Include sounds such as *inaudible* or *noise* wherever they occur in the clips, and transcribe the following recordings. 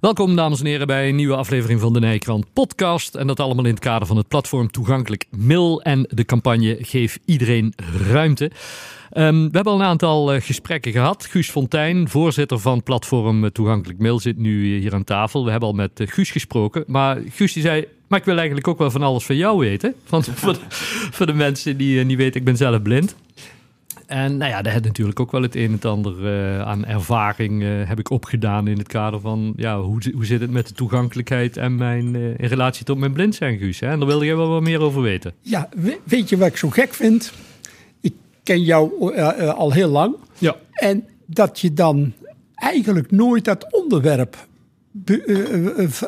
Welkom dames en heren bij een nieuwe aflevering van de Nijkrant podcast. En dat allemaal in het kader van het platform Toegankelijk Mil en de campagne Geef Iedereen Ruimte. Ehm, we hebben al een aantal uh, gesprekken gehad. Guus Fontijn, voorzitter van platform eh, Toegankelijk Mail, zit nu hier aan tafel. We hebben al met uh, Guus gesproken. Maar Guus die zei, maar ik wil eigenlijk ook wel van alles van jou weten. Want *laughs* voor, de, voor de mensen die niet weten, ik ben zelf blind. En nou ja, daar heb natuurlijk ook wel het een en het ander uh, aan ervaring uh, heb ik opgedaan in het kader van ja, hoe, hoe zit het met de toegankelijkheid en mijn uh, in relatie tot mijn blind zijn, Guus. Hè? En daar wil jij wel wat meer over weten. Ja, weet je wat ik zo gek vind? Ik ken jou al heel lang. Ja. En dat je dan eigenlijk nooit dat onderwerp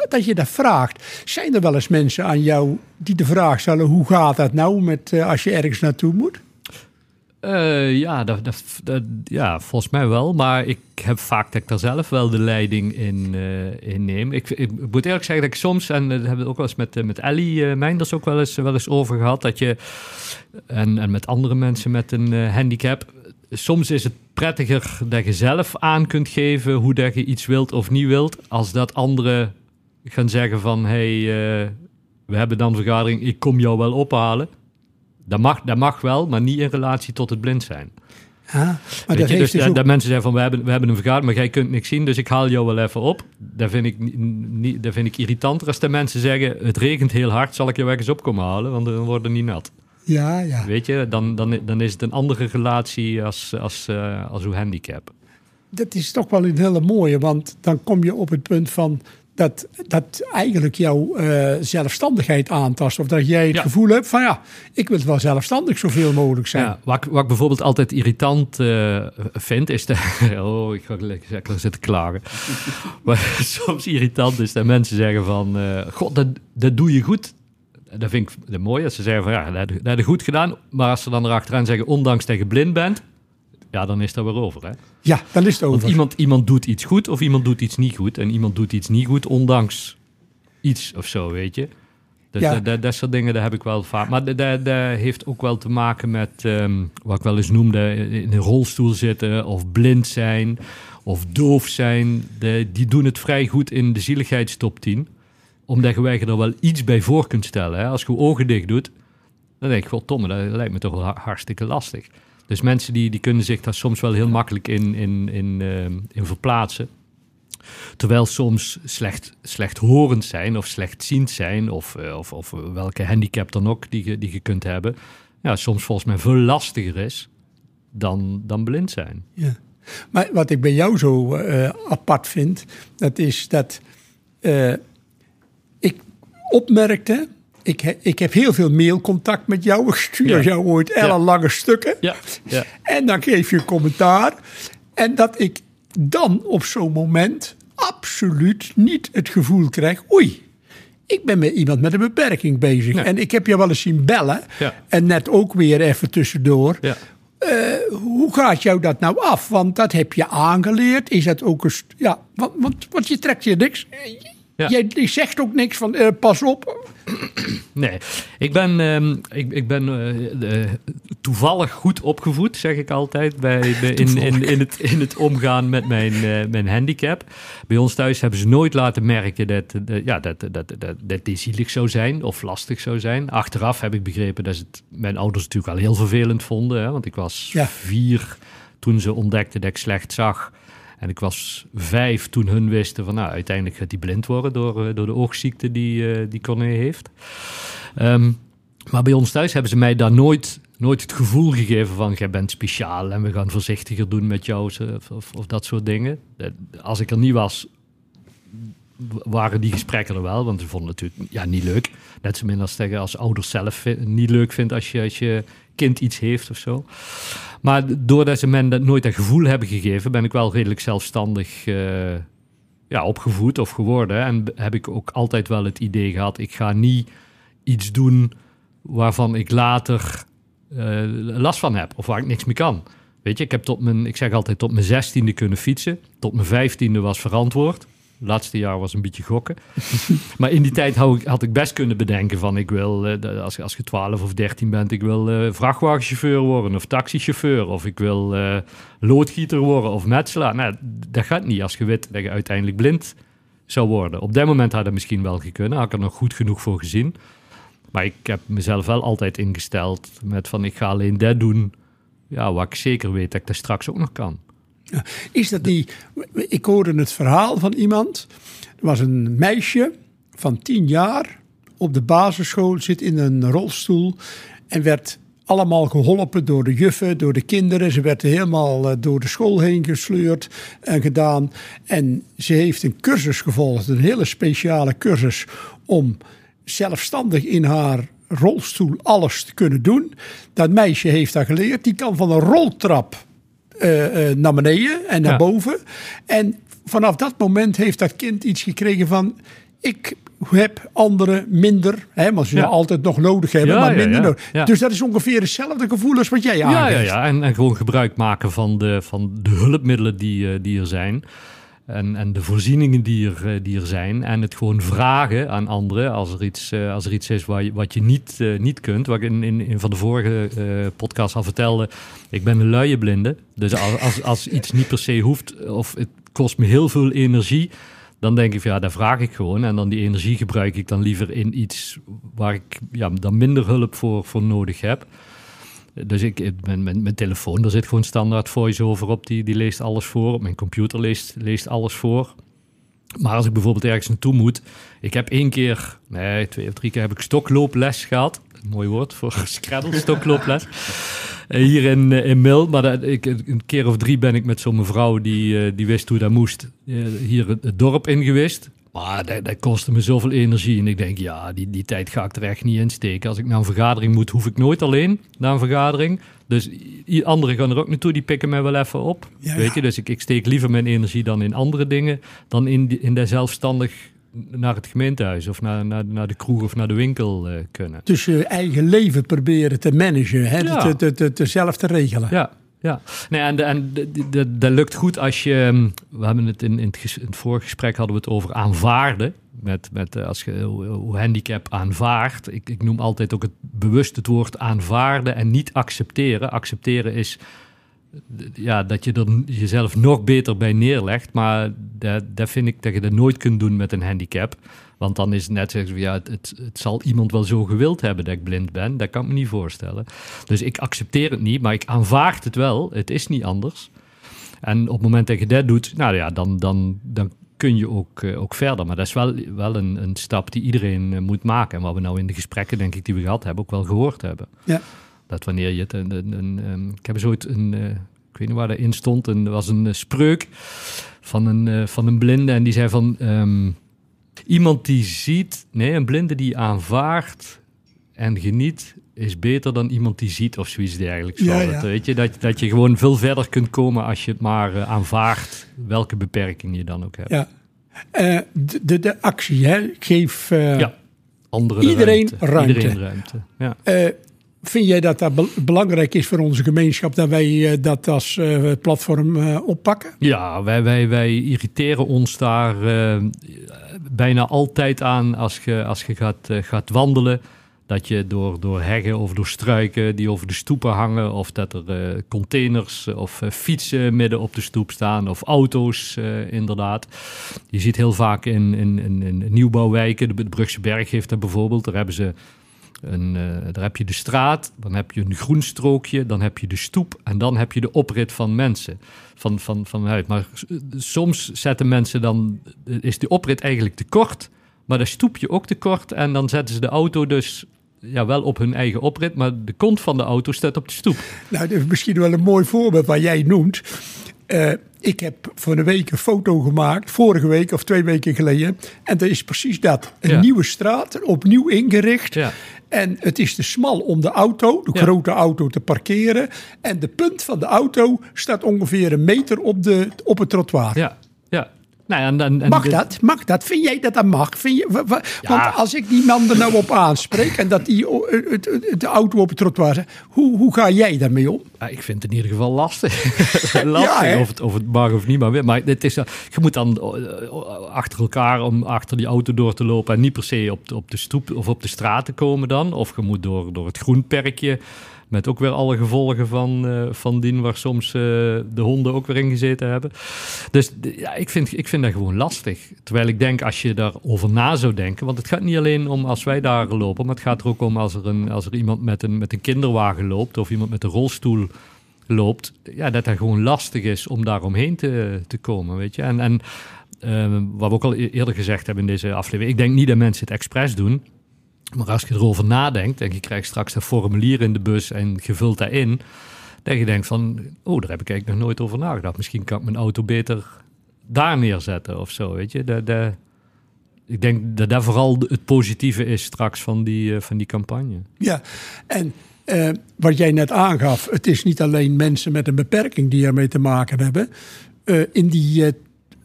dat je dat vraagt. Zijn er wel eens mensen aan jou die de vraag stellen: hoe gaat dat nou met als je ergens naartoe moet? Uh, ja, dat, dat, ja, volgens mij wel. Maar ik heb vaak dat ik daar zelf wel de leiding in, in neem. Ik, moet eerlijk zeggen dat ik soms, en dat hebben we ook wel eens met, uh, met Ellie uh, Meinders ook wel eens, wel eens over gehad, dat je, en, en met andere mensen met een handicap, soms is het prettiger dat je zelf aan kunt geven hoe dat je iets wilt of niet wilt, als dat anderen gaan zeggen van, hey, we hebben dan vergadering, ik kom jou wel ophalen. Dat mag, dat mag wel, maar niet in relatie tot het blind zijn. Ja, maar Weet dat je, dus dus dat, ook- dat mensen zeggen van we hebben, we hebben een vergadering, maar jij kunt niks zien, dus ik haal jou wel even op. Dat vind ik, niet, dat vind ik irritanter als de mensen zeggen het regent heel hard, zal ik jou ergens op komen halen, want dan worden niet nat. Ja, ja. Weet je, dan, dan, dan is het een andere relatie als, als, eh, als uw handicap. Dat is toch wel een hele mooie, want dan kom je op het punt van dat, dat eigenlijk jouw eh, zelfstandigheid aantast. Of dat jij het Ja. gevoel hebt van ja, ik wil wel zelfstandig zoveel mogelijk zijn. Ja, wat, wat ik bijvoorbeeld altijd irritant eh, vind, is de. *laughs* Oh, ik ga lekker zitten klagen. *laughs* maar soms irritant is dat mensen zeggen van. eh, God, dat, dat doe je goed. Dat vind ik mooi als ze zeggen van ja, dat, dat heb je goed gedaan. Maar als ze dan erachteraan zeggen, ondanks dat je blind bent. Ja, dan is dat weer over. Hè? Ja, dan is het Want over. iemand, iemand doet iets goed of iemand doet iets niet goed. En iemand doet iets niet goed, ondanks iets of zo, weet je. Dat, Ja. dat, dat, soort dingen, dat heb ik wel vaak. Maar dat, dat, dat heeft ook wel te maken met, ehm, wat ik wel eens noemde, in een rolstoel zitten of blind zijn of doof zijn. De, die doen het vrij goed in de zieligheidstop 10. Omdat je er wel iets bij voor kunt stellen. Hè? Als je je ogen dicht doet, dan denk ik, goddomme, dat lijkt me toch wel har- hartstikke lastig. Dus mensen die, die kunnen zich daar soms wel heel makkelijk in, in, in, ehm, in verplaatsen. Terwijl soms slecht, slechthorend zijn of slechtziend zijn, of, eh, of, of welke handicap dan ook die je, die je kunt hebben, ja, soms volgens mij veel lastiger is dan, dan blind zijn. Ja. Maar wat ik bij jou zo eh, apart vind, dat is dat eh, ik opmerkte. Ik, he- ik heb heel veel mailcontact met jou. Ik stuur Ja. jou ooit ellenlange stukken. Ja, ja. En dan geef je een commentaar. En dat ik dan op zo'n moment absoluut niet het gevoel krijg... oei, ik ben met iemand met een beperking bezig. En ik heb je wel eens zien bellen. Ja. En net ook weer even tussendoor. ja. Hoe gaat jou dat nou af? Want dat heb je aangeleerd. Is dat ook een... Ja, want, want, want je trekt je niks. Ja. Jij zegt ook niks van eh, pas op. Nee, ik ben, ehm, ik, ik ben eh, toevallig goed opgevoed, zeg ik altijd, bij, *laughs* bij- in, in, in, het, in het omgaan met mijn, eh, mijn handicap. Bij ons thuis hebben ze nooit laten merken dat, eh, ja, dat, dat, dat, dat, dat die zielig zou zijn of lastig zou zijn. Achteraf heb ik begrepen dat ze het mijn ouders natuurlijk al heel vervelend vonden, hè, want ik was Ja. vier toen ze ontdekten dat ik slecht zag. En ik was vijf toen hun wisten van, nou, uiteindelijk gaat hij blind worden door, eh, door de oogziekte die, eh, die Corné heeft. Ehm, maar bij ons thuis hebben ze mij daar nooit, nooit het gevoel gegeven van, jij bent speciaal en we gaan voorzichtiger doen met jou of, of, dat soort dingen. Eh, Als ik er niet was, waren die gesprekken er wel, want ze vonden het natuurlijk ja, niet leuk. Net zo min als zeggen als ouders zelf niet leuk vindt als je, als je kind iets heeft of zo. Maar doordat ze mij dat nooit dat gevoel hebben gegeven, ben ik wel redelijk zelfstandig eh, ja, opgevoed of geworden. En heb ik ook altijd wel het idee gehad, ik ga niet iets doen waarvan ik later eh, last van heb of waar ik niks mee kan. Weet je, ik heb tot mijn, ik zeg altijd tot mijn zestiende kunnen fietsen. Tot mijn vijftiende was verantwoord. Laatste jaar was een beetje gokken. *laughs* maar in die tijd had ik, best kunnen bedenken van ik wil, eh, als, als je 12 of 13 bent, ik wil eh, vrachtwagenchauffeur worden of taxichauffeur of ik wil eh, loodgieter worden of metselaar. Nou, dat gaat niet als je weet dat je uiteindelijk blind zou worden. Op dat moment had dat misschien wel gekund, had ik er nog goed genoeg voor gezien. Maar ik heb mezelf wel altijd ingesteld met van ik ga alleen dat doen ja, wat ik zeker weet dat ik dat straks ook nog kan. Is dat niet... Ik hoorde het verhaal van iemand. Er was een meisje van tien jaar op de basisschool, zit in een rolstoel en werd allemaal geholpen door de juffen, door de kinderen. Ze werd helemaal eh, door de school heen gesleurd en gedaan. En ze heeft een cursus gevolgd, een hele speciale cursus om zelfstandig in haar rolstoel alles te kunnen doen. Dat meisje heeft dat geleerd. Die kan van een roltrap uh, naar beneden en naar boven. En vanaf dat moment heeft dat kind iets gekregen van... ik heb anderen minder, hè, maar ze ja. altijd nog nodig hebben, ja, maar minder nodig. Dus dat is ongeveer hetzelfde gevoel als wat jij aangeeft. Ja, ja, ja. En, en gewoon gebruik maken van de, van de hulpmiddelen die, uh, die er zijn. En, en de voorzieningen die er, eh, die er zijn. En het gewoon vragen aan anderen als er iets, uh, als er iets is waar je, wat je niet, uh, niet kunt. Wat ik in, in, in van de vorige podcast al vertelde. Ik ben een luie blinde. Dus als, als, als iets niet per se hoeft of het kost me heel veel energie. Dan denk ik, ja, daar vraag ik gewoon. En dan die energie gebruik ik dan liever in iets waar ik ja, dan minder hulp voor, voor nodig heb. Dus ik, mijn, mijn, mijn, telefoon, daar zit gewoon standaard voice-over op. Die, die leest alles voor. Mijn computer leest, leest alles voor. Maar als ik bijvoorbeeld ergens naartoe moet... Ik heb één keer, nee, twee of drie keer heb ik stoklooples gehad. Mooi woord voor *laughs* scraddle, stoklooples. Hier in, in Mil. Maar ik, een keer of drie ben ik met zo'n mevrouw die, die wist hoe dat moest. Hier het dorp in geweest. Maar dat, dat, kostte me zoveel energie. En ik denk, ja, die, die tijd ga ik er echt niet in steken. Als ik naar een vergadering moet, hoef ik nooit alleen naar een vergadering. Dus anderen gaan er ook naartoe, die pikken mij wel even op. Ja, weet je, dus ik, ik steek liever mijn energie dan in andere dingen. Dan in, in de zelfstandig naar het gemeentehuis of naar, naar, naar de kroeg of naar de winkel uh, kunnen. Dus je eigen leven proberen te managen, hè? Ja. Te, te, te, te, zelf te regelen. Ja, ja, nee, en, en dat lukt goed als je. Ehm, we hebben het in, in, het, in het vorige gesprek hadden we het over aanvaarden. Met, met eh, als je hoe handicap aanvaardt. Ik, ik noem altijd ook het bewust het woord aanvaarden en niet accepteren. Accepteren is ja, dat je er jezelf nog beter bij neerlegt. Maar dat, dat vind ik dat je dat nooit kunt doen met een handicap. Want dan is het net zeggen, ja, het, het, zal iemand wel zo gewild hebben dat ik blind ben. Dat kan ik me niet voorstellen. Dus ik accepteer het niet, maar ik aanvaard het wel. Het is niet anders. En op het moment dat je dat doet, nou ja, dan, dan, dan kun je ook, uh, ook verder. Maar dat is wel, wel een, een stap die iedereen uh, moet maken. En wat we nou in de gesprekken, denk ik, die we gehad hebben, ook wel gehoord hebben. Ja. Dat wanneer je het... Een, een, een, um, ik heb ooit een... Uh, ik weet niet waar dat in stond. En er was een spreuk van een, van een blinde. En die zei van... Um, Iemand die ziet, nee, een blinde die aanvaardt en geniet, is beter dan iemand die ziet of zoiets dergelijks. Ja, ja. weet je, dat, dat je gewoon veel verder kunt komen als je het maar uh, aanvaardt, welke beperking je dan ook hebt. Ja. Uh, de, de actie, hè? geef uh, ja. Iedereen ruimte. ruimte. Iedereen ruimte. Ja. Vind jij dat dat belangrijk is voor onze gemeenschap dat wij dat als uh, platform uh, oppakken? Ja, wij, wij, wij irriteren ons daar bijna altijd aan als je, als je gaat, gaat wandelen. Dat je door, door heggen of door struiken die over de stoepen hangen, of dat er containers of fietsen midden op de stoep staan, of auto's inderdaad. Je ziet heel vaak in, in, in, in nieuwbouwwijken, de Brugse Berg heeft dat bijvoorbeeld, daar hebben ze een, uh, daar heb je de straat, dan heb je een groen strookje, dan heb je de stoep en dan heb je de oprit van mensen. Van, van, vanuit. Maar soms zetten mensen dan, is de oprit eigenlijk te kort, maar de stoepje ook te kort en dan zetten ze de auto dus ja, wel op hun eigen oprit, maar de kont van de auto staat op de stoep. Nou, dat is misschien wel een mooi voorbeeld waar jij noemt. Uh, ik heb voor een week een foto gemaakt, vorige week of twee weken geleden. En dat is precies dat. Een ja. nieuwe straat, opnieuw ingericht. Ja. En het is te smal om de auto, de ja. grote auto, te parkeren. En de punt van de auto staat ongeveer een meter op, de, op het trottoir. Ja, ja. Nou, en, en, en mag dat? Mag dat? Vind jij dat dat mag? Vind je, want als ik die man er nou op aanspreek en dat die de auto op het trottoir zet, hoe, hoe ga jij daarmee om? Ja, ik vind het in ieder geval lastig. *laughs* lastig Ja, of, het, of het mag of niet. Maar, maar het is, je moet dan eh, achter elkaar om achter die auto door te lopen. En niet per se op de, op de stoep of op de straat te komen dan. Of je moet door, door het groenperkje. Met ook weer alle gevolgen van, eh, van dien waar soms eh, de honden ook weer in gezeten hebben. Dus ja, ik vind, ik vind dat gewoon lastig. Terwijl ik denk, als je daarover na zou denken... want het gaat niet alleen om als wij daar lopen... maar het gaat er ook om als er, een, als er iemand met een, met een kinderwagen loopt... of iemand met een rolstoel loopt... Ja, dat het gewoon lastig is om daar omheen te, te komen, weet je. En, en eh, wat we ook al e- eerder gezegd hebben in deze aflevering... ik denk niet dat mensen het expres doen... Maar als je erover nadenkt en je krijgt straks dat formulier in de bus en je vult dat in, dat je denkt van, oh, daar heb ik eigenlijk nog nooit over nagedacht. Misschien kan ik mijn auto beter daar neerzetten of zo, weet je. Dat, dat, ik denk dat dat vooral het positieve is straks van die, eh, van die campagne. Ja, en eh, wat jij net aangaf, het is niet alleen mensen met een beperking die ermee te maken hebben. Eh, in die eh,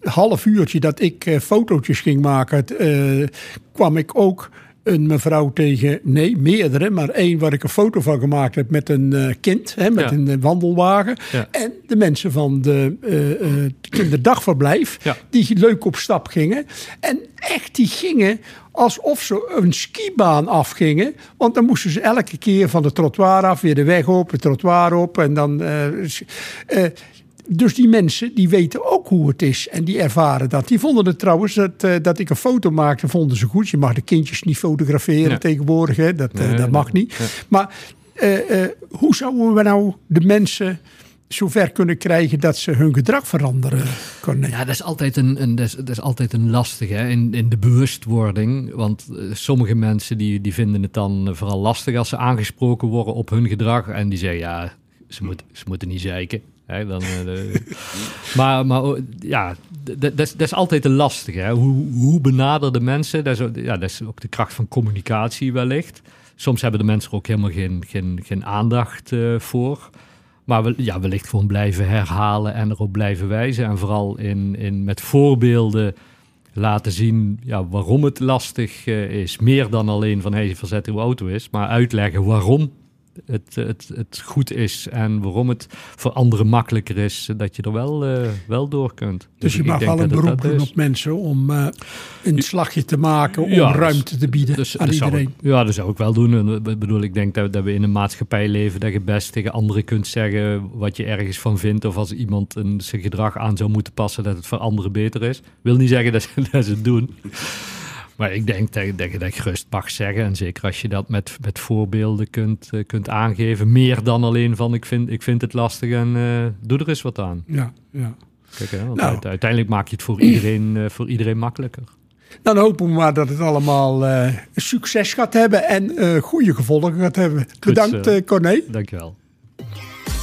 half uurtje dat ik fotootjes ging maken, kwam ik ook een mevrouw tegen, nee, meerdere, maar één waar ik een foto van gemaakt heb met een eh, kind, hè, met Ja. een eh, wandelwagen. Ja. En de mensen van de eh, kinderdagverblijf, Ja. die leuk op stap gingen. En echt, die gingen alsof ze een skibaan afgingen. Want dan moesten ze elke keer van de trottoir af, weer de weg op, het trottoir op. En dan. Dus die mensen die weten ook hoe het is en die ervaren dat. Die vonden het trouwens dat, eh, dat ik een foto maakte, vonden ze goed. Je mag de kindjes niet fotograferen tegenwoordig, hè? Dat, eh, dat mag nee. niet. Ja. Maar eh, eh, hoe zouden we nou de mensen zover kunnen krijgen dat ze hun gedrag veranderen? Corné? Ja, dat is altijd een, een, dat is, dat is altijd een lastige hè? In, in de bewustwording. Want sommige mensen die, die vinden het dan vooral lastig als ze aangesproken worden op hun gedrag. En die zeggen, ja, ze, moet, ze moeten niet zeiken. Hè? Dan, eh, de- *laughs* maar, maar oh, ja, dat is, altijd een lastige. Hè? Hoe, hoe benaderen de mensen? Dat is, ja, dat is ook de kracht van communicatie wellicht. Soms hebben de mensen er ook helemaal geen, geen, geen aandacht eh, voor. Maar ja, wellicht gewoon blijven herhalen en erop blijven wijzen. En vooral in, in, met voorbeelden laten zien ja, waarom het lastig eh, is. Meer dan alleen van hey, verzet uw auto is. Maar uitleggen waarom het, het, het goed is. En waarom het voor anderen makkelijker is. eh, Dat je er wel, eh, wel door kunt. Dus je ik mag wel een beroep doen op mensen om eh, een slagje te maken, om Ja, dus- ruimte te bieden Dus, aan iedereen. ik- ja, dat zou ik wel doen. En, Ik bedoel, ik denk dat, dat we in een maatschappij leven dat je best tegen anderen kunt zeggen wat je ergens van vindt. Of als iemand een, zijn gedrag aan zou moeten passen, dat het voor anderen beter is. Wil niet zeggen dat ze, *laughs* dat ze het doen. Maar ik denk dat, dat je dat gerust mag zeggen. En zeker als je dat met, met voorbeelden kunt, eh, kunt aangeven. Meer dan alleen van ik vind, ik vind het lastig en eh, doe er eens wat aan. Ja, ja. Kijk, hè, want Nou. uite- uiteindelijk maak je het voor iedereen, eh, voor iedereen makkelijker. Dan hopen we maar dat het allemaal succes gaat hebben en goede gevolgen gaat hebben. Bedankt, zo. eh Corné. Dankjewel.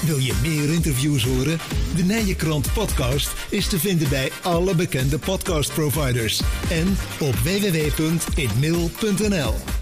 Wil je meer interviews horen? De Nijenkrant podcast is te vinden bij alle bekende podcastproviders en op www.inmail.nl.